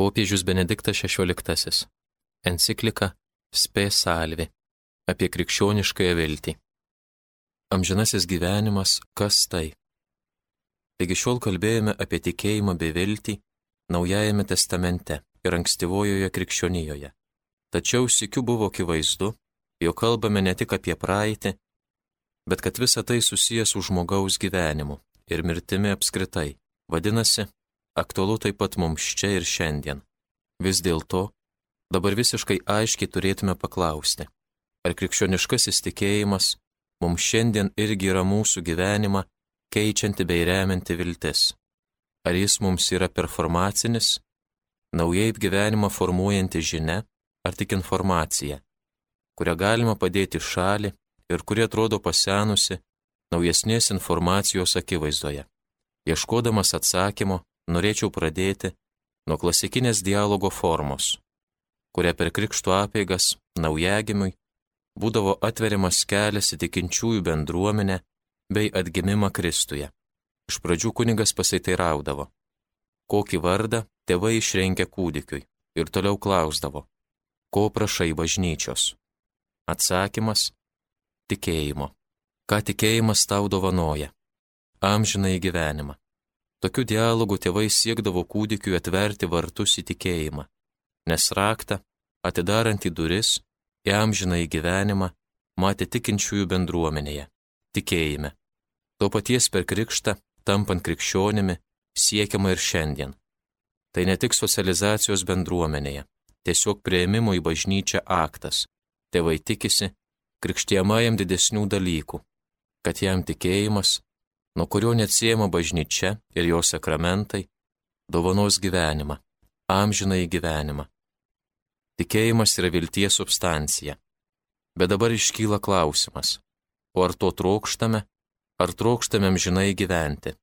Popiežius Benediktas XVI. Enciklika Spe Salvi apie krikščioniškąją viltį. Amžinasis gyvenimas - kas tai? Taigi šiol kalbėjome apie tikėjimą bei viltį Naujajame testamente ir ankstyvojoje krikščionijoje. Tačiau sikiu buvo akivaizdu, jog kalbame ne tik apie praeitį, bet kad visa tai susijęs su žmogaus gyvenimu ir mirtimi apskritai. Vadinasi, aktualu taip pat mums čia ir šiandien. Vis dėlto, dabar visiškai aiškiai turėtume paklausti, ar krikščioniškasis tikėjimas mums šiandien irgi yra mūsų gyvenimą keičianti bei remianti viltis. Ar jis mums yra performacinis, naujai gyvenimą formuojanti žinia, ar tik informacija, kurią galima padėti šalį ir kuri atrodo pasenusi naujesnės informacijos akivaizdoje. Ieškodamas atsakymo, norėčiau pradėti nuo klasikinės dialogo formos, kuria per krikšto apėgas naujagimiui būdavo atveriamas kelias į tikinčiųjų bendruomenę bei atgimimą Kristuje. Iš pradžių kunigas pasiteiraudavo, kokį vardą tėvai išrenkia kūdikiui ir toliau klausdavo, ko prašai bažnyčios. Atsakymas - tikėjimo. Ką tikėjimas tau dovanoja? Amžinai gyvenimą. Tokiu dialogu tėvai siekdavo kūdikiu atverti vartus į tikėjimą, nes raktą, atidarant į duris, į amžiną į gyvenimą, matė tikinčiųjų bendruomenėje - tikėjime. To paties per krikštą, tampant krikščionimi, siekiama ir šiandien. Tai ne tik socializacijos bendruomenėje, tiesiog prieimimo į bažnyčią aktas. Tėvai tikisi krikštiemajam didesnių dalykų, kad jam tikėjimas nuo kurio neatsiema bažnyčia ir jos sakramentai, dovanos gyvenimą, amžinai gyvenimą. Tikėjimas yra vilties substancija. Bet dabar iškyla klausimas, o ar to trokštame, ar trokštame amžinai gyventi?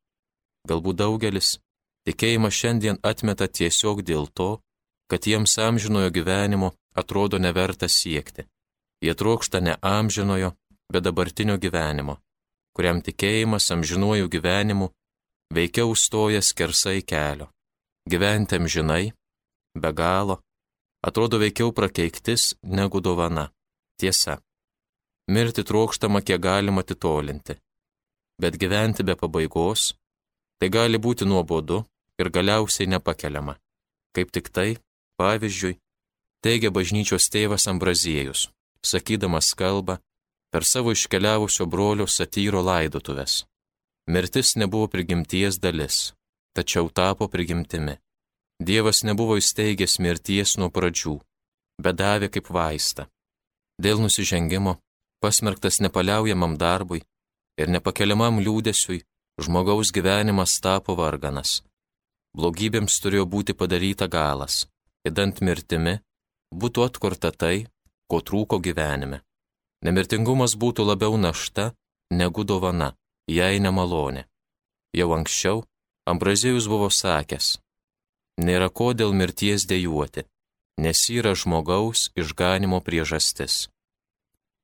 Galbūt daugelis tikėjimą šiandien atmeta tiesiog dėl to, kad jiems amžinojo gyvenimo atrodo neverta siekti. Jie trokšta ne amžinojo, bet dabartinio gyvenimo kuriam tikėjimas amžinuoju gyvenimu veikiau stoja skersai kelio. Gyventi amžinai, be galo, atrodo veikiau prakeiktis negu dovana. Tiesa. Mirti trokštama kiek galima atitolinti. Bet gyventi be pabaigos, tai gali būti nuobodu ir galiausiai nepakeliama. Kaip tik tai, pavyzdžiui, teigia bažnyčios tėvas Ambraziejus, sakydamas kalbą per savo iškeliavusio brolio satyro laidotuves. Mirtis nebuvo prigimties dalis, tačiau tapo prigimtimi. Dievas nebuvo įsteigęs mirties nuo pradžių, bet davė kaip vaistą. Dėl nusižengimo, pasmerktas nepaliaujamam darbui ir nepakeliamam liūdėsiui, žmogaus gyvenimas tapo varganas. Blogybėms turėjo būti padaryta galas, įdant mirtimi būtų atkurta tai, ko trūko gyvenime. Nemirtingumas būtų labiau našta negu dovana, jei nemalonė. Jau anksčiau Ambrazijus buvo sakęs, nėra ko dėl mirties dėjuoti, nes yra žmogaus išganimo priežastis.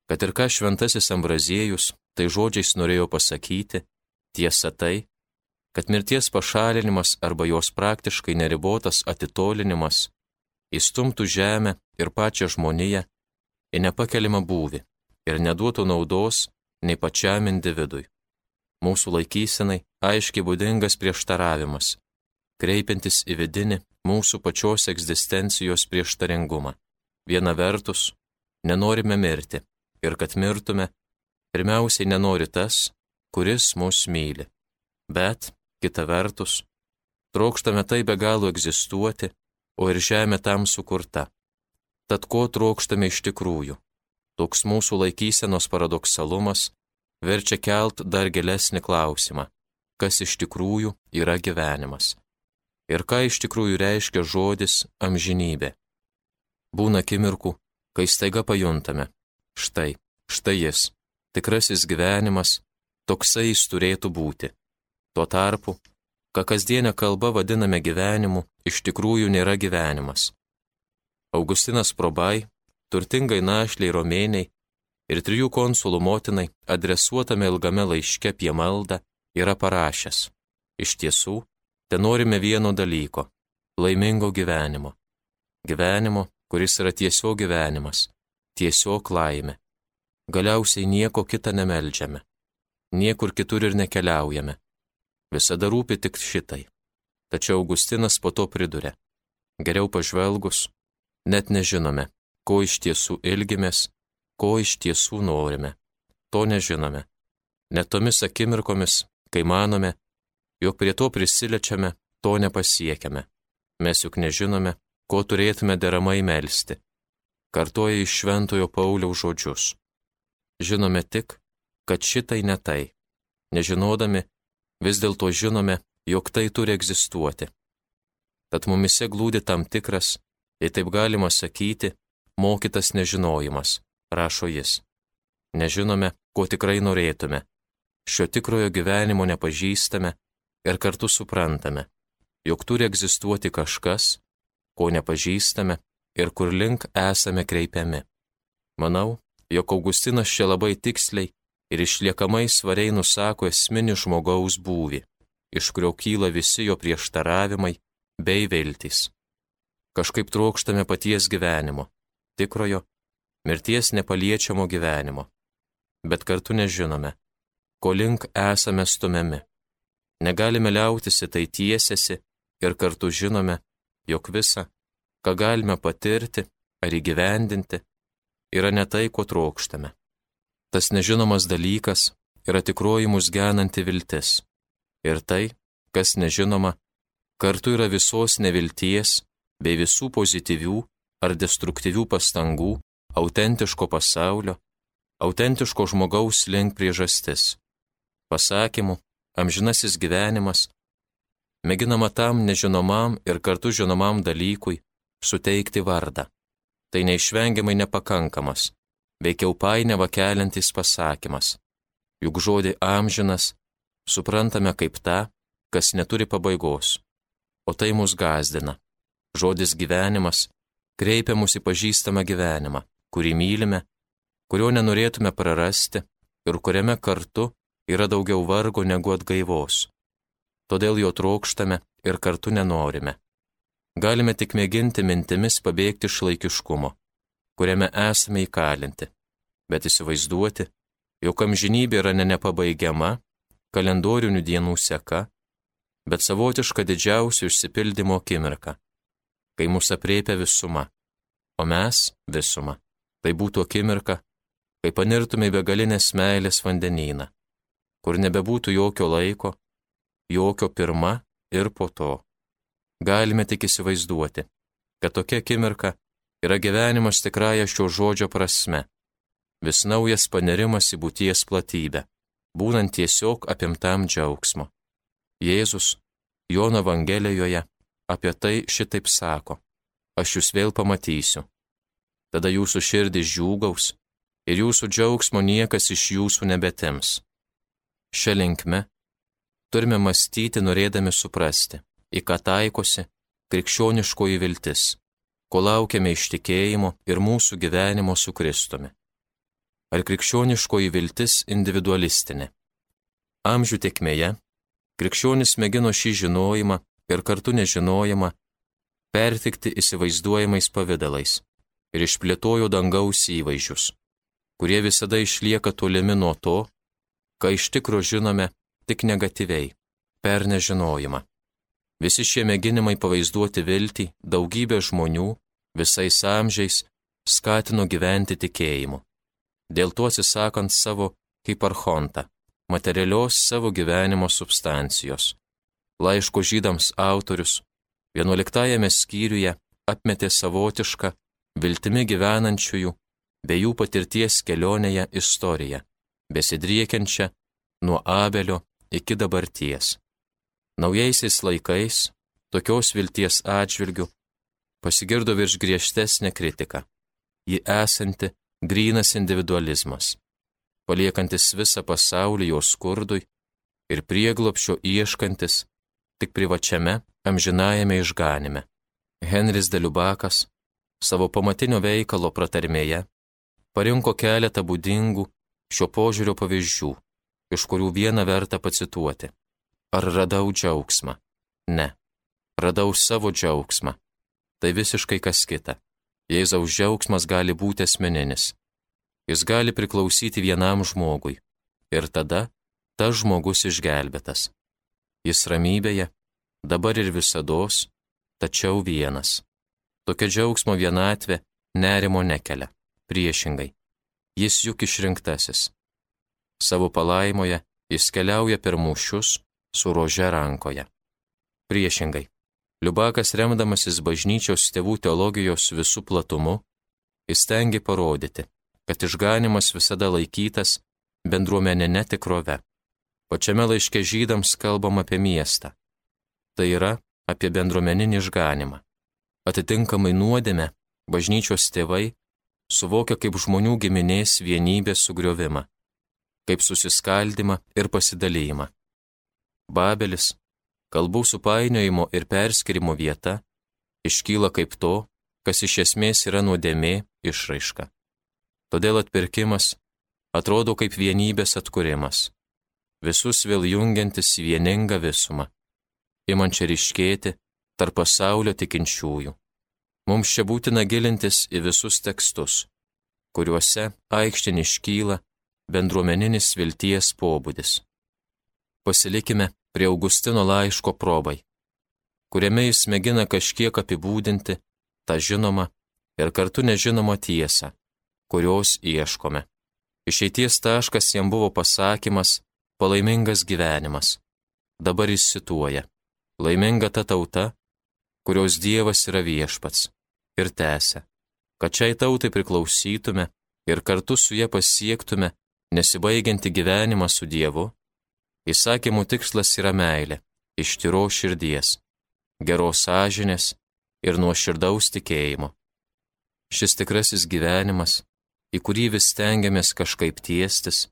Kad ir ką šventasis Ambrazijus tai žodžiais norėjo pasakyti, tiesa tai, kad mirties pašalinimas arba jos praktiškai neribotas atitolinimas įstumtų žemę ir pačią žmoniją į nepakeliamą būvį ir neduotų naudos nei pačiam individui. Mūsų laikysenai aiškiai būdingas prieštaravimas, kreipiantis į vidinį mūsų pačios egzistencijos prieštaringumą. Viena vertus, nenorime mirti ir kad mirtume, pirmiausiai nenori tas, kuris mus myli. Bet, kita vertus, trokštame tai be galo egzistuoti, o ir žemė tam sukurta. Tad ko trokštame iš tikrųjų? Toks mūsų laikysenos paradoksalumas verčia kelt dar gilesnį klausimą, kas iš tikrųjų yra gyvenimas ir ką iš tikrųjų reiškia žodis amžinybė. Būna akimirkų, kai staiga pajuntame, štai, štai jis, tikrasis gyvenimas, toksai jis turėtų būti. Tuo tarpu, ką kasdienę kalbą vadiname gyvenimu, iš tikrųjų nėra gyvenimas. Augustinas Probai turtingai našliai romėniai ir trijų konsulų motinai adresuotame ilgame laiške apie maldą yra parašęs. Iš tiesų, ten norime vieno dalyko laimingo gyvenimo. Gyvenimo, kuris yra tiesiog gyvenimas, tiesiog laimė. Galiausiai nieko kitą nemeldžiame. Niekur kitur ir nekeliaujame. Visada rūpi tik šitai. Tačiau Augustinas po to priduria. Geriau pažvelgus, net nežinome, ko iš tiesų ilgimės, ko iš tiesų norime. To nežinome. Net tomis akimirkomis, kai manome, jog prie to prisilečiame, to nepasiekiame. Mes juk nežinome, ko turėtume deramai melstį. Kartoja iš Šventojo Pauliaus žodžius. Žinome tik, kad šitai ne tai. Nežinodami, vis dėlto žinome, jog tai turi egzistuoti. Tad mumise glūdi tam tikras, jei taip galima sakyti, mokytas nežinojimas, rašo jis. Nežinome, ko tikrai norėtume. Šio tikrojo gyvenimo nepažįstame ir kartu suprantame, jog turi egzistuoti kažkas, ko nepažįstame ir kur link esame kreipiami. Manau, jog Augustinas čia labai tiksliai ir išliekamai svariai nusako esminį žmogaus būvį, iš kurio kyla visi jo prieštaravimai bei viltys. Kažkaip trokštame paties gyvenimo, tikrojo, mirties nepaliečiamo gyvenimo, bet kartu nežinome, ko link esame stumiami. Negalime liautis į tai tiesiasi ir kartu žinome, jog visa, ką galime patirti ar įgyvendinti, yra ne tai, ko trokštame. Tas nežinomas dalykas yra tikroji mus genanti viltis. Ir tai, kas nežinoma, kartu yra visos nevilties bei visų pozityvių ar destruktyvių pastangų, autentiško pasaulio, autentiško žmogaus link priežastis. Pasakymų, amžinasis gyvenimas, mėginama tam nežinomam ir kartu žinomam dalykui suteikti vardą. Tai neišvengiamai nepakankamas, veikiau painiava keliantis pasakymas. Juk žodį amžinas suprantame kaip tą, kas neturi pabaigos, o tai mus gazdina. Žodis gyvenimas kreipia mus į pažįstamą gyvenimą, kurį mylime, kurio nenorėtume prarasti ir kuriame kartu yra daugiau vargo negu atgaivos. Todėl jo trokštame ir kartu nenorime. Galime tik mėginti mintimis pabėgti iš laikiškumo, kuriame esame įkalinti, bet įsivaizduoti, jog amžinybė yra ne nepabaigiama, kalendorinių dienų seka, bet savotiška didžiausių išsipildymo akimirka, kai mūsų apriepia visuma, o mes visuma. Tai būtų akimirka, kai panirtume į begalinės meilės vandenyną kur nebebūtų jokio laiko, jokio pirma ir po to. Galime tik įsivaizduoti, kad tokia akimirka yra gyvenimas tikrąją šio žodžio prasme, vis naujas panerimas į būties platybę, būnant tiesiog apimtam džiaugsmo. Jėzus Jono Evangelijoje apie tai šitaip sako, aš jūs vėl pamatysiu. Tada jūsų širdis džiūgaus ir jūsų džiaugsmo niekas iš jūsų nebetims. Šią linkme turime mąstyti norėdami suprasti, į ką taikosi krikščioniškoji viltis, ko laukiame iš tikėjimo ir mūsų gyvenimo su Kristumi. Ar krikščioniškoji viltis individualistinė? Amžių tekmėje krikščionis mėgino šį žinojimą ir kartu nežinojimą pertikti įsivaizduojamais pavydalais ir išplėtojo dangaus įvaizdžius, kurie visada išlieka tolimi nuo to, ką iš tikro žinome tik negatyviai, per nežinojimą. Visi šie mėginimai pavaizduoti viltį daugybė žmonių visais amžiais skatino gyventi tikėjimu. Dėl to atsisakant savo kaip archontą, materialios savo gyvenimo substancijos. Laiško žydams autorius 11 skyriuje apmetė savotišką viltimi gyvenančiųjų bei jų patirties kelionėje istoriją besidriekiančią nuo Abelio iki dabarties. Naujaisiais laikais tokios vilties atžvilgių pasigirdo virš griežtesnė kritika. Ji esanti grynas individualizmas, paliekantis visą pasaulį jo skurdui ir prieglopšio ieškantis tik privačiame amžinajame išganime. Henris Deliubakas savo pamatinio veikalo pratarmėje parinko keletą būdingų šio požiūrio pavyzdžių, iš kurių vieną verta pacituoti. Ar radau džiaugsmą? Ne. radau savo džiaugsmą. Tai visiškai kas kita. Jėzaus džiaugsmas gali būti asmeninis. Jis gali priklausyti vienam žmogui. Ir tada tas žmogus išgelbėtas. Jis ramybėje, dabar ir visados, tačiau vienas. Tokia džiaugsmo vienatvė nerimo nekelia. Priešingai, jis juk išrinktasis. Savo palaimoje jis keliauja per mūšius su rože rankoje. Priešingai, Liubakas remdamasis bažnyčios tėvų teologijos visų platumu, jis tengi parodyti, kad išganimas visada laikytas bendruomenė netikrove. Pačiame laiške žydams kalbam apie miestą. Tai yra apie bendruomeninį išganimą. Atitinkamai nuodėme bažnyčios tėvai suvokia kaip žmonių giminės vienybės sugriovimą, kaip susiskaldimą ir pasidalyjimą. Babelis kalbų supainiojimo ir perskirimo vieta iškyla kaip to, kas iš esmės yra nuodėmė išraiška. Todėl atpirkimas atrodo kaip vienybės atkūrimas, visus vėl jungiantis vieningą visumą, imančią ryškėti tarp pasaulio tikinčiųjų. Mums čia būtina gilintis į visus tekstus, kuriuose aikštė iškyla bendruomeninis vilties pobūdis. Pasilikime prie Augustino laiško probai, kuriame jis mėgina kažkiek apibūdinti tą žinomą ir kartu nežinomą tiesą, kurios ieškome. Išeities taškas jam buvo pasakymas palaimingas gyvenimas. Dabar jis cituoja. Laiminga ta tauta, kurios Dievas yra viešpats. Ir tęsia, kad šiai tautai priklausytume ir kartu su ją pasiektume nesibaigianti gyvenimą su Dievu Įsakymų tikslas yra meilė, iš tyro širdies, geros sąžinės ir nuoširdaus tikėjimo. Šis tikrasis gyvenimas, į kurį vis stengiamės kažkaip tiestis,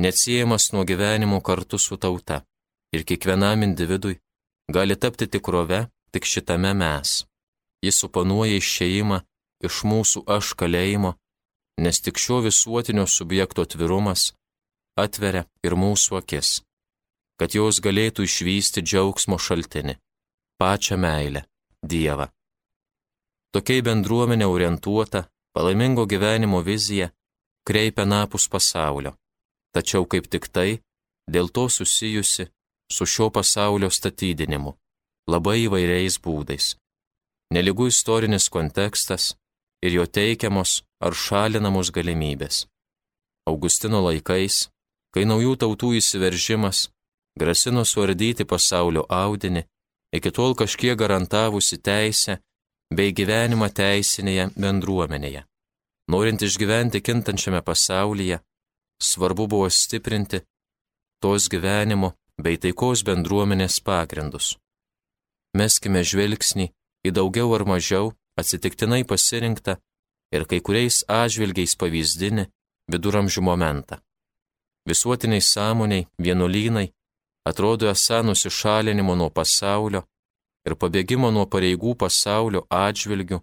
neatsiejamas nuo gyvenimo kartu su tauta ir kiekvienam individui gali tapti tikrove tik šitame mes. Jis suponuoja išėjimą iš mūsų aš kalėjimo, nes tik šio visuotinio subjekto atvirumas atveria ir mūsų akis kad jos galėtų išvysti džiaugsmo šaltinį - pačią meilę - Dievą. Tokiai bendruomenė orientuota, palaimingo gyvenimo vizija kreipia napus pasaulio, tačiau kaip tik tai dėl to susijusi su šio pasaulio statydinimu labai įvairiais būdais. Neligų istorinis kontekstas ir jo teikiamos ar šalinamos galimybės. Augustino laikais, kai naujų tautų įsiveržimas grasino suardyti pasaulio audinį, iki tol kažkiek garantavusi teisę bei gyvenimą teisinėje bendruomenėje. Norint išgyventi kintančiame pasaulyje, svarbu buvo stiprinti tos gyvenimo bei taikos bendruomenės pagrindus. Meskime žvilgsnį į daugiau ar mažiau atsitiktinai pasirinktą ir kai kuriais atžvilgiais pavyzdinį viduramžių momentą. Visuotiniai sąmoniai, vienuolynai atrodo esą nusišalinimo nuo pasaulio ir pabėgimo nuo pareigų pasaulio atžvilgių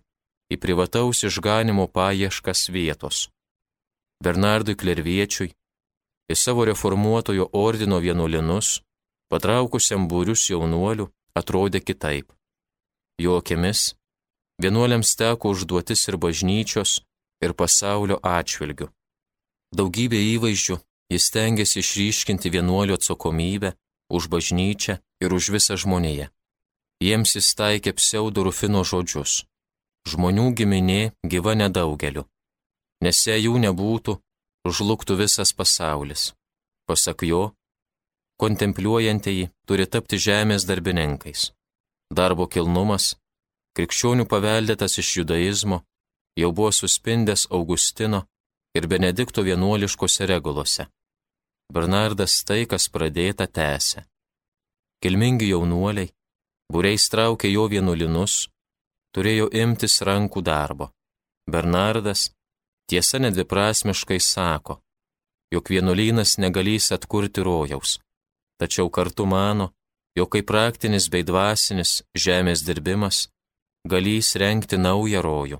į privataus išganimo paieškas vietos. Bernardui Klerviečiui į savo reformuotojo ordino vienuolinus, patraukusiam būrius jaunuolių, atrodė kitaip. Jo akimis, vienuoliams teko užduotis ir bažnyčios, ir pasaulio atžvilgių. Daugybė įvaizdžių jis tengiasi išryškinti vienuolio atsakomybę už bažnyčią ir už visą žmoniją. Jiems jis taikė pseudo Rufino žodžius. Žmonių giminė gyva nedaugeliu. Nes jei jų nebūtų, žlugtų visas pasaulis. Pasak jo, kontempliuojantieji turi tapti žemės darbininkais. Darbo kilnumas, krikščionių paveldėtas iš judaizmo, jau buvo suspindęs Augustino ir Benedikto vienuoliškose regulose. Bernardas tai, kas pradėta, tęsė. Kilmingi jaunuoliai, būreis traukė jo vienuolinus, turėjo imtis rankų darbo. Bernardas tiesa nedviprasmiškai sako, jog vienuolynas negalys atkurti rojaus, tačiau kartu mano, jog kaip praktinis bei dvasinis žemės dirbimas galys renkti naują rojų.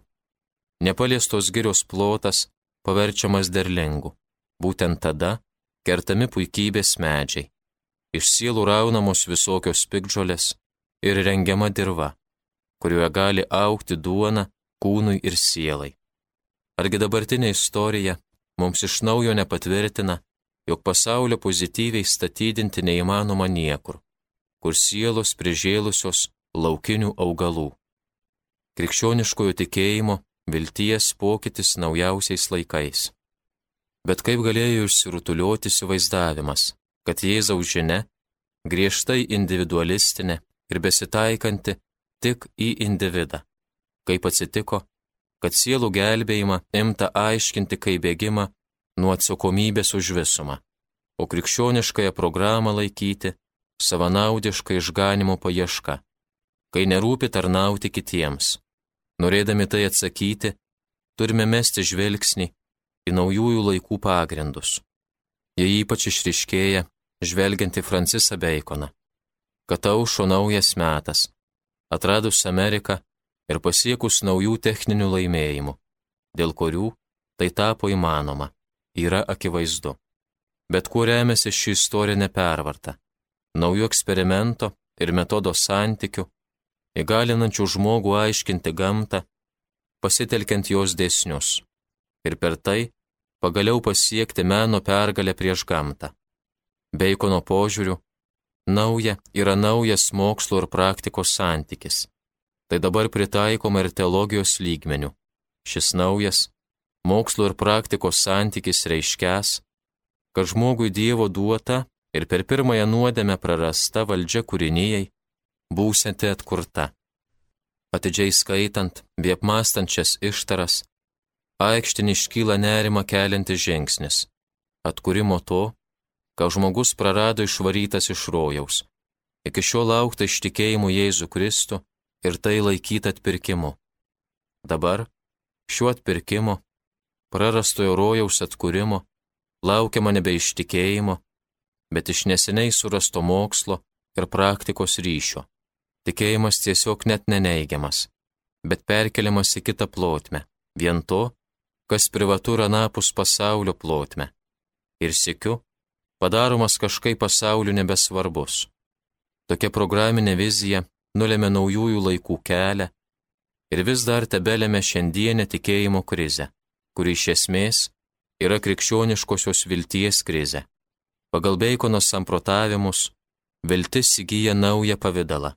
Nepaliestos girios plotas paverčiamas derlingu. Būtent tada, kertami puikybės medžiai, iš sielų raunamos visokios pikdžolės, ir rengiama dirba, kurioje gali aukti duona kūnui ir sielai. Argi dabartinė istorija mums iš naujo nepatvirtina, jog pasaulio pozityviai statydinti neįmanoma niekur, kur sielos prižėlusios laukinių augalų. Krikščioniškojo tikėjimo vilties pokytis naujausiais laikais. Bet kaip galėjo išsirutuliuoti įsivaizdavimas, kad Jėzaus žinia griežtai individualistinė ir besitaikanti tik į individą. Kaip atsitiko, kad sielų gelbėjimą imta aiškinti kaip bėgimą nuo atsakomybės už visumą, o krikščioniškąją programą laikyti savanaudišką išganimo paiešką, kai nerūpi tarnauti kitiems. Norėdami tai atsakyti, turime mesti žvilgsnį į naujųjų laikų pagrindus. Jie ypač išriškėja, žvelgiant į Francisą Beikoną, kad aušo naujas metas, atradus Ameriką ir pasiekus naujų techninių laimėjimų, dėl kurių tai tapo įmanoma, yra akivaizdu. Bet kuo remiasi ši istorinė pervarta? Naujų eksperimento ir metodo santykių, įgalinančių žmogų aiškinti gamtą, pasitelkiant jos dėsnius. Ir per tai pagaliau pasiekti meno pergalę prieš gamtą. Beikono požiūriu, nauja yra naujas mokslo ir praktikos santykis. Tai dabar pritaikoma ir teologijos lygmenių. Šis naujas mokslo ir praktikos santykis reiškęs, kad žmogui Dievo duota ir per pirmąją nuodėmę prarasta valdžia kūrinijai būsite atkurta. Atidžiai skaitant, bei apmastančias ištaras, aikštin iškyla nerima keliantis žingsnis - atkūrimo to, ką žmogus prarado išvarytas iš rojaus. Iki šiol laukta ištikėjimu Jėzų Kristų ir tai laikyta atpirkimu. Dabar šiuo atpirkimu, prarastojo rojaus atkūrimo, laukiama nebe ištikėjimo, bet iš neseniai surasto mokslo ir praktikos ryšio. Tikėjimas tiesiog net neneigiamas, bet perkeliamas į kitą plotmę, vien to, kas privatu ir anapus pasaulio plotmę. Ir sėkiu, padaromas kažkaip pasauliu nebesvarbus. Tokia programinė vizija nulėmė naujųjų laikų kelią ir vis dar tebelėme šiandienę tikėjimo krizę, kuri iš esmės yra krikščioniškosios vilties krizė. Pagal Beikono samprotavimus, viltis įgyja naują pavydalą.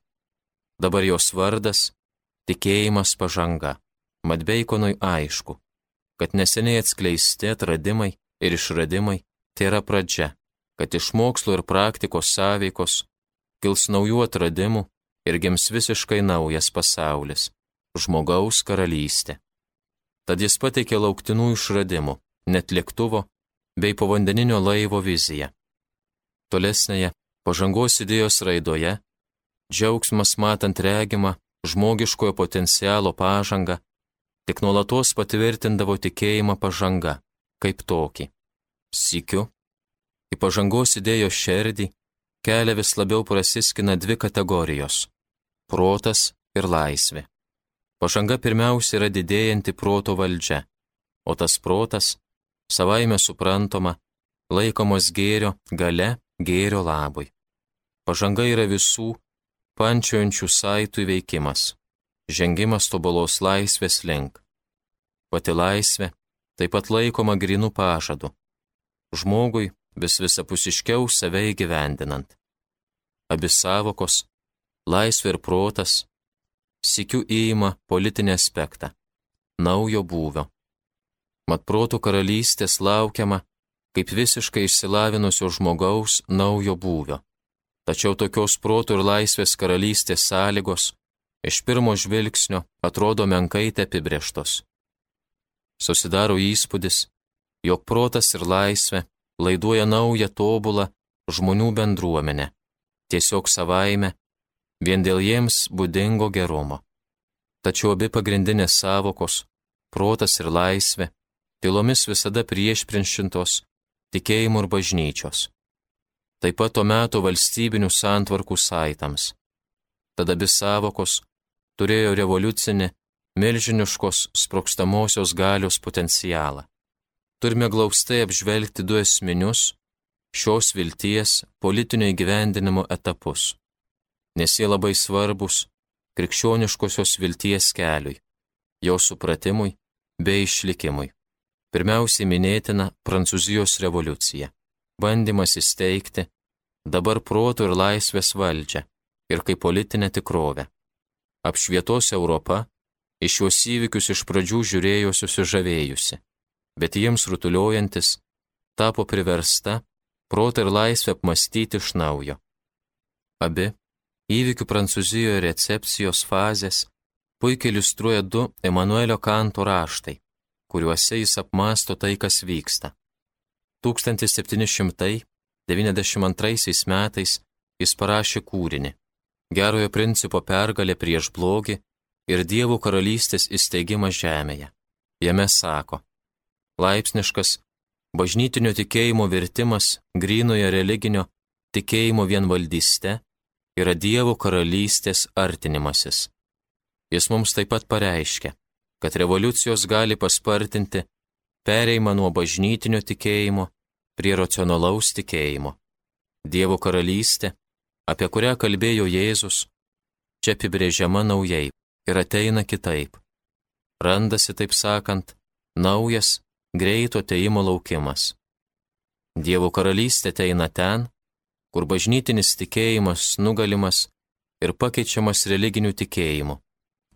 Dabar jos vardas - tikėjimas pažanga. Mat Beikonui aišku, kad neseniai atskleisti atradimai ir išradimai tai yra pradžia, kad iš mokslo ir praktikos sąveikos kils naujų atradimų ir gims visiškai naujas pasaulis - žmogaus karalystė. Tad jis pateikė lauktinų išradimų, net lėktuvo bei povandeninio laivo viziją. Tolesnėje pažangos idėjos raidoje džiaugsmas matant regimą žmogiškojo potencialo pažangą tik nuolatos patvirtindavo tikėjimą pažanga kaip tokį. Sikiu, į pažangos idėjos šerdį kelią vis labiau prasiskina dvi kategorijos - protas ir laisvė. Pažanga pirmiausia yra didėjanti proto valdžia, o tas protas, savaime suprantama, laikomos gėrio gale gėrio labui. Pažanga yra visų pančiojančių saitų veikimas žengimas tobulos laisvės link. Pati laisvė taip pat laikoma grinų pažadu. Žmogui vis visapusiškiau save įgyvendinant. Abi savokos - laisvė ir protas - sikiu įima politinį aspektą - naujo būvio. Mat protų karalystės laukiama kaip visiškai išsilavinusio žmogaus naujo būvio. Tačiau tokios protų ir laisvės karalystės sąlygos iš pirmo žvilgsnio atrodo menkai apibrieštos. Susidaro įspūdis, jog protas ir laisvė laiduoja naują tobulą žmonių bendruomenę, tiesiog savaime, vien dėl jiems būdingo gerumo. Tačiau abi pagrindinės savokos - protas ir laisvė - tylomis visada priešprinšintos tikėjimų ir bažnyčios. Taip pat tuo metu valstybinių santvarkų saitams. Tada abi savokos turėjo revoliucinį, milžiniškos sprokstamosios galios potencialą. Turime glaustai apžvelgti du esminius šios vilties politinio įgyvendinimo etapus. Nes jie labai svarbus krikščioniškosios vilties keliui, jo supratimui bei išlikimui. Pirmiausiai minėtina Prancūzijos revoliucija, bandymas įsteigti dabar protų ir laisvės valdžią ir kaip politinę tikrovę. Apšvietos Europa iš šios įvykius iš pradžių žiūrėjo susižavėjusi, bet jiems rutuliojantis tapo priversta protą ir laisvę apmastyti iš naujo. Abi įvykių Prancūzijoje recepcijos fazės puikiai iliustruoja du Emanuelio Kanto raštai, kuriuose jis apmasto tai, kas vyksta. 1792 metais jis parašė kūrinį Gerojo principo pergalė prieš blogį ir Dievo karalystės įsteigimas žemėje. Jame sako, laipsniškas bažnytinio tikėjimo vertimas grynoje religinio tikėjimo vienvaldyste yra Dievo karalystės artinimasis. Jis mums taip pat pareiškia, kad revoliucijos gali paspartinti pereimą nuo bažnytinio tikėjimo prie racionalaus tikėjimo. Dievo karalystė, apie kurią kalbėjo Jėzus, čia apibrėžiama naujai ir ateina kitaip. Randasi, taip sakant, naujas, greito teimo laukimas. Dievo karalystė ateina ten, kur bažnytinis tikėjimas nugalimas ir pakeičiamas religiniu tikėjimu.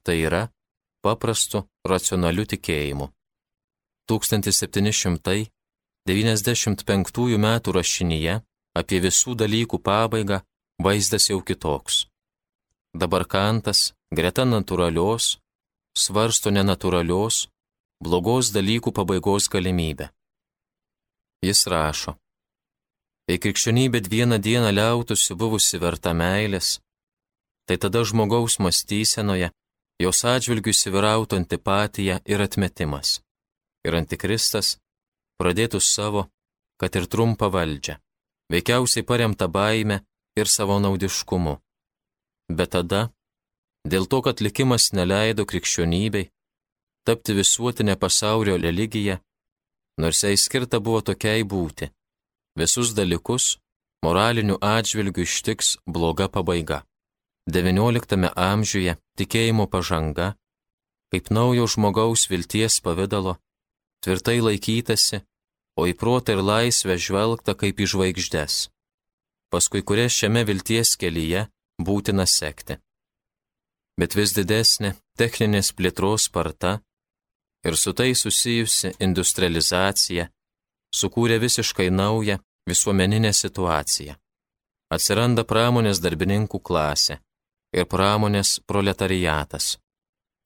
Tai yra paprastu, racionaliu tikėjimu. 1795 m. rašinyje apie visų dalykų pabaigą vaizdas jau kitoks. Dabar Kantas greta natūralios svarsto nenatūralios, blogos dalykų pabaigos galimybę. Jis rašo, jei krikščionybė vieną dieną liautųsi buvusi verta meilės, tai tada žmogaus mąstysenoje jos atžvilgių įsivyrautų antipatija ir atmetimas. Ir antikristas pradėtų savo, kad ir trumpą valdžią, veikiausiai paremta baime ir savo naudiškumu. Bet tada, dėl to, kad likimas neleido krikščionybei tapti visuotinę pasaulio religiją, nors jai skirta buvo tokiai būti, visus dalykus moralinių atžvilgių ištiks bloga pabaiga. XIX amžiuje tikėjimo pažanga, kaip naujo žmogaus vilties pavydalo, tvirtai laikytasi, o į protą ir laisvę žvelgta kaip į žvaigždės, paskui kurias šiame vilties kelyje būtina sekti. Bet vis didesnė techninės plėtros sparta ir su tai susijusi industrializacija sukūrė visiškai naują visuomeninę situaciją. Atsiranda pramonės darbininkų klasė ir pramonės proletariatas,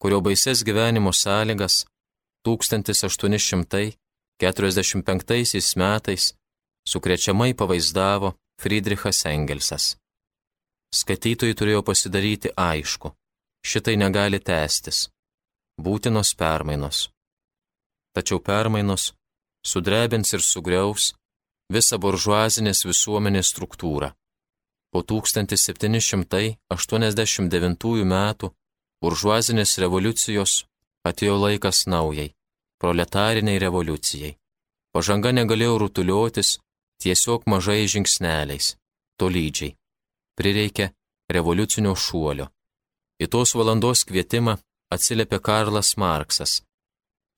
kurio baises gyvenimo sąlygas 1845 metais sukrečiamai pavaizdavo Friedrichas Engelsas. Skaitytojai turėjo pasidaryti aišku, šitai negali tęstis. Būtinos permainos. Tačiau permainos sudrebins ir sugriaus visą buržuazinės visuomenės struktūrą. Po 1789 metų buržuazinės revoliucijos atėjo laikas naujai, proletariniai revoliucijai. Pažanga negalėjo rutuliotis tiesiog mažai žingsneliais, tolydžiai prireikė revoliucinio šuolio. Į tos valandos kvietimą atsiliepė Karlas Marksas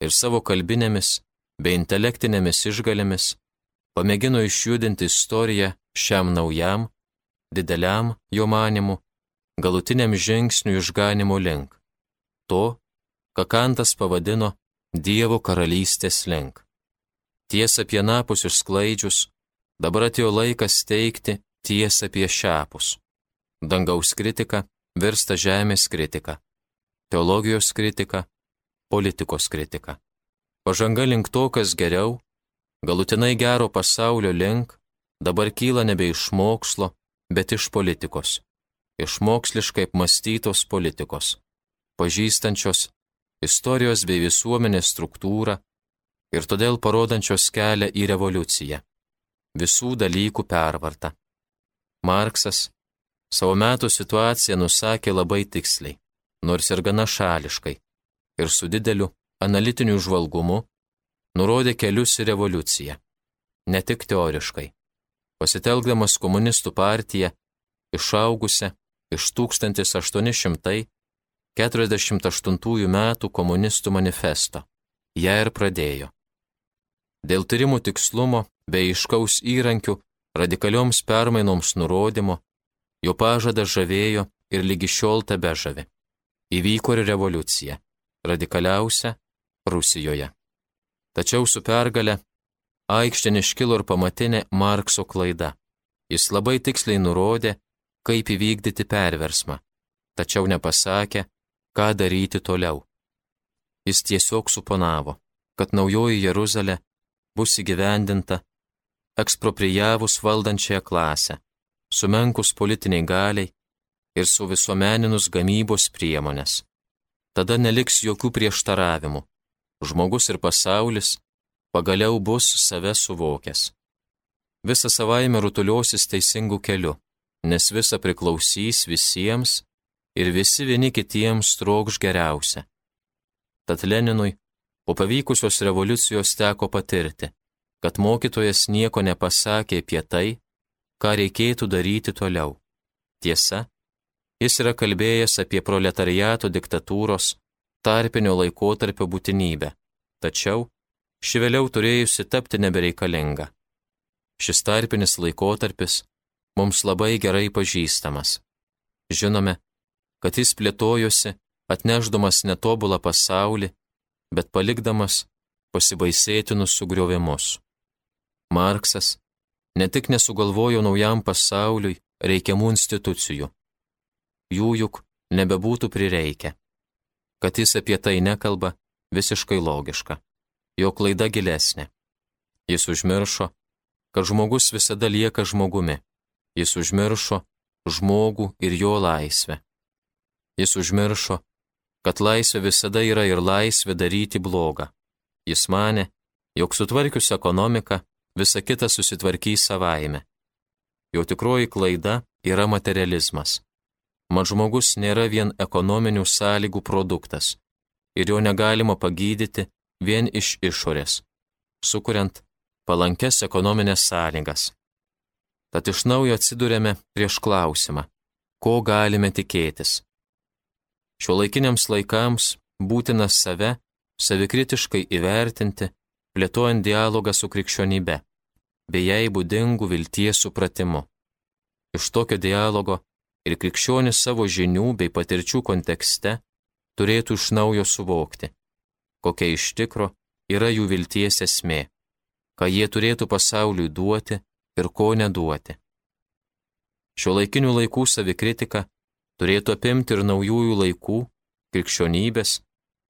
ir savo kalbinėmis bei intelektinėmis išgalėmis pamėgino išjudinti istoriją šiam naujam, dideliam jo manimu, galutiniam žingsniui išganimo link. To, ką Kantas pavadino Dievo karalystės link. Tiesa apie napusius sklaidžius, dabar atėjo laikas teikti tiesą apie šiapus. Dangaus kritika virsta žemės kritika, teologijos kritika, politikos kritika. Pažanga link to, kas geriau, galutinai gero pasaulio link, dabar kyla nebe iš mokslo, bet iš politikos. Iš moksliškai apmastytos politikos, pažįstančios istorijos bei visuomenės struktūrą ir todėl parodančios kelią į revoliuciją, visų dalykų pervartą. Marksas savo metų situaciją nusakė labai tiksliai, nors ir gana šališkai, ir su dideliu analitiniu žvalgumu nurodė kelius į revoliuciją, ne tik teoriškai. Pasitelkdamas komunistų partiją, išaugusią iš 1848 metų komunistų manifesto. Ja ir pradėjo. Dėl tyrimų tikslumo bei iškaus įrankių radikalioms permainoms nurodymo, jo pažadas žavėjo ir lygi šiol tebe žavi. Įvyko ir revoliucija, radikaliausia Rusijoje. Tačiau su pergale aikštėn iškilo ir pamatinė Markso klaida. Jis labai tiksliai nurodė, kaip įvykdyti perversmą, tačiau nepasakė, ką daryti toliau. Jis tiesiog suponavo, kad naujoji Jeruzalė bus įgyvendinta eksproprijavus valdančiąją klasę, sumenkus politiniai galiai ir su visuomeninus gamybos priemonės. Tada neliks jokių prieštaravimų žmogus ir pasaulis pagaliau bus save suvokęs. Visa savaime rutuliosis teisingų keliu, nes visa priklausys visiems ir visi vieni kitiems trokš geriausia. Tad Leninui po pavykusios revoliucijos teko patirti, kad mokytojas nieko nepasakė apie tai, ką reikėtų daryti toliau. Tiesa, jis yra kalbėjęs apie proletariato diktatūros tarpinio laikotarpio būtinybę, tačiau ši vėliau turėjusi tapti nebereikalinga. Šis tarpinis laikotarpis mums labai gerai pažįstamas. Žinome, kad jis plėtojosi, atneždamas netobulą pasaulį, bet palikdamas pasibaisėtinus sugriovimus. Marksas ne tik nesugalvojo naujam pasauliui reikiamų institucijų, jų juk nebebūtų prireikę. Kad jis apie tai nekalba, visiškai logiška. Jo klaida gilesnė. Jis užmiršo, kad žmogus visada lieka žmogumi. Jis užmiršo žmogų ir jo laisvę. Jis užmiršo, kad laisvė visada yra ir laisvė daryti blogą. Jis mane, jog sutvarkius ekonomiką, visa kita susitvarkys savaime. Jo tikroji klaida yra materializmas mat žmogus nėra vien ekonominių sąlygų produktas ir jo negalima pagydyti vien iš išorės, sukuriant palankes ekonominės sąlygas. Tad iš naujo atsidūrėme prieš klausimą, ko galime tikėtis. Šio laikiniams laikams būtina save savikritiškai įvertinti, plėtojant dialogą su krikščionybe, bei jai būdingų vilties supratimu. Iš tokio dialogo ir krikščionis savo žinių bei patirčių kontekste turėtų iš naujo suvokti, kokia iš tikro yra jų vilties esmė, ką jie turėtų pasauliui duoti ir ko neduoti. Šio laikinių laikų savikritika turėtų apimti ir naujųjų laikų krikščionybės,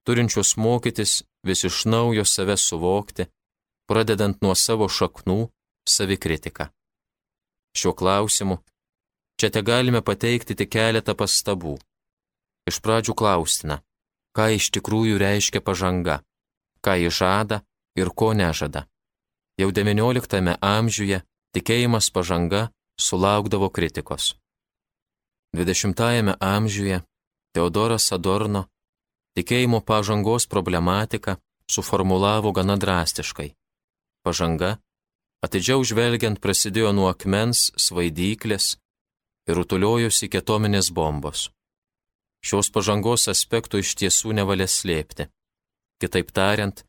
turinčios mokytis vis iš naujo save suvokti, pradedant nuo savo šaknų savikritiką. Šiuo klausimu Čia te galime pateikti tik keletą pastabų. Iš pradžių klaustina, ką iš tikrųjų reiškia pažanga, ką jį žada ir ko nežada. Jau XIX amžiuje tikėjimas pažanga sulaukdavo kritikos. XX amžiuje Teodoras Adorno tikėjimo pažangos problematiką suformulavo gana drastiškai. Pažanga, atidžiau žvelgiant, prasidėjo nuo akmens, svaidyklės ir rutuliojosi ketominės bombos. Šios pažangos aspektų iš tiesų nevalia slėpti. Kitaip tariant,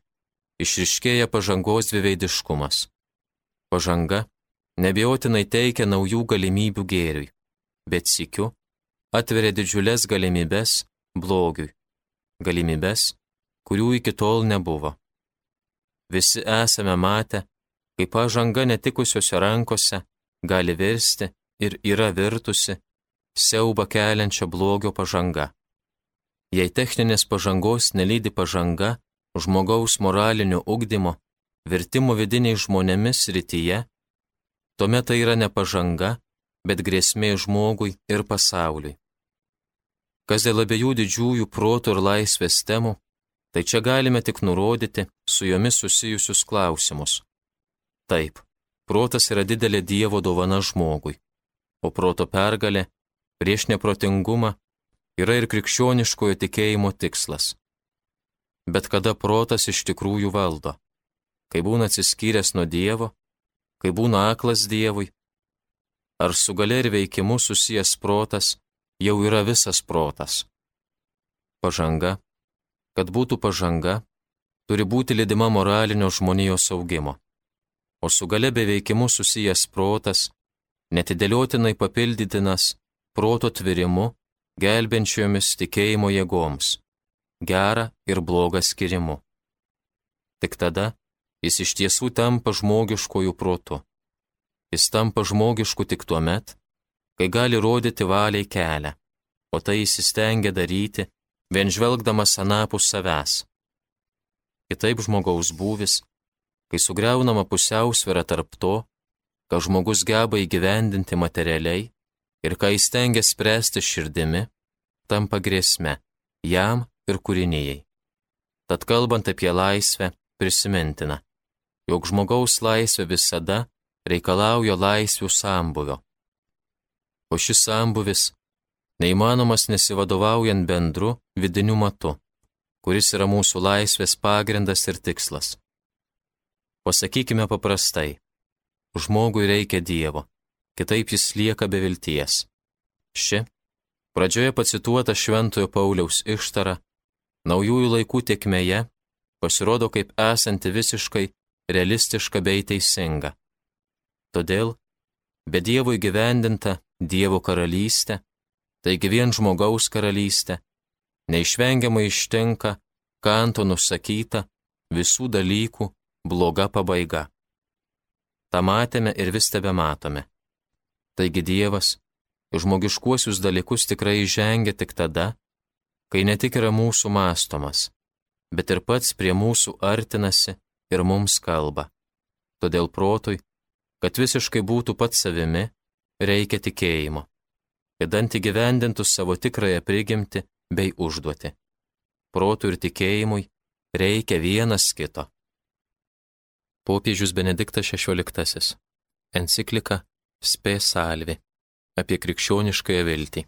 išriškėja pažangos dviveidiškumas. Pažanga nebejotinai teikia naujų galimybių gėriui, bet sikiu atveria didžiulės galimybės blogiui, galimybės, kurių iki tol nebuvo. Visi esame matę, kaip pažanga netikusiuose rankose gali virsti ir yra virtusi siauba keliančia blogio pažanga. Jei techninės pažangos nelydi pažanga žmogaus moralinio ugdymo, vertimo vidiniai žmonėmis rytyje, tuomet tai yra ne pažanga, bet grėsmė žmogui ir pasauliui. Kas dėl abiejų didžiųjų protų ir laisvės temų, tai čia galime tik nurodyti su jomis susijusius klausimus. Taip, protas yra didelė Dievo dovana žmogui o proto pergalė prieš neprotingumą yra ir krikščioniškojo tikėjimo tikslas. Bet kada protas iš tikrųjų valdo, kai būna atsiskyręs nuo Dievo, kai būna aklas Dievui, ar su galia ir veikimu susijęs protas jau yra visas protas. Pažanga, kad būtų pažanga, turi būti lydima moralinio žmonijos augimo, o su gale beveikimu susijęs protas, netidėliotinai papildytinas proto tvirimu, gelbenčiomis tikėjimo jėgoms, gerą ir blogą skirimu. Tik tada jis iš tiesų tampa žmogiškojų protu. Jis tampa žmogišku tik tuo met, kai gali rodyti valiai kelią, o tai įsistengia daryti, vien žvelgdamas anapus savęs. Kitaip žmogaus būvis, kai sugriaunama pusiausvėra tarp to, ką žmogus geba įgyvendinti materialiai ir ką jis tengia spręsti širdimi, tampa grėsme jam ir kūrinėjai. Tad kalbant apie laisvę, prisimintina, jog žmogaus laisvė visada reikalauja laisvių sambuvio. O šis sambuvis neįmanomas nesivadovaujant bendru vidiniu matu, kuris yra mūsų laisvės pagrindas ir tikslas. Pasakykime paprastai, žmogui reikia Dievo, kitaip jis lieka be vilties. Ši, pradžioje pacituota Šventojo Pauliaus ištara, naujųjų laikų tiekmeje pasirodo kaip esanti visiškai realistiška bei teisinga. Todėl, be Dievo įgyvendinta Dievo karalystė, taigi vien žmogaus karalystė, neišvengiamai ištinka kanto nusakyta visų dalykų bloga pabaiga. Ta matėme ir vis tebe matome. Taigi Dievas žmogiškuosius dalykus tikrai žengia tik tada, kai ne tik yra mūsų mastomas, bet ir pats prie mūsų artinasi ir mums kalba. Todėl protui, kad visiškai būtų pats savimi, reikia tikėjimo, kad ant įgyvendintų savo tikrąją prigimti bei užduoti. Protui ir tikėjimui reikia vienas kito. Popiežius Benediktas XVI. Enciklika Spė salvi apie krikščioniškąją viltį.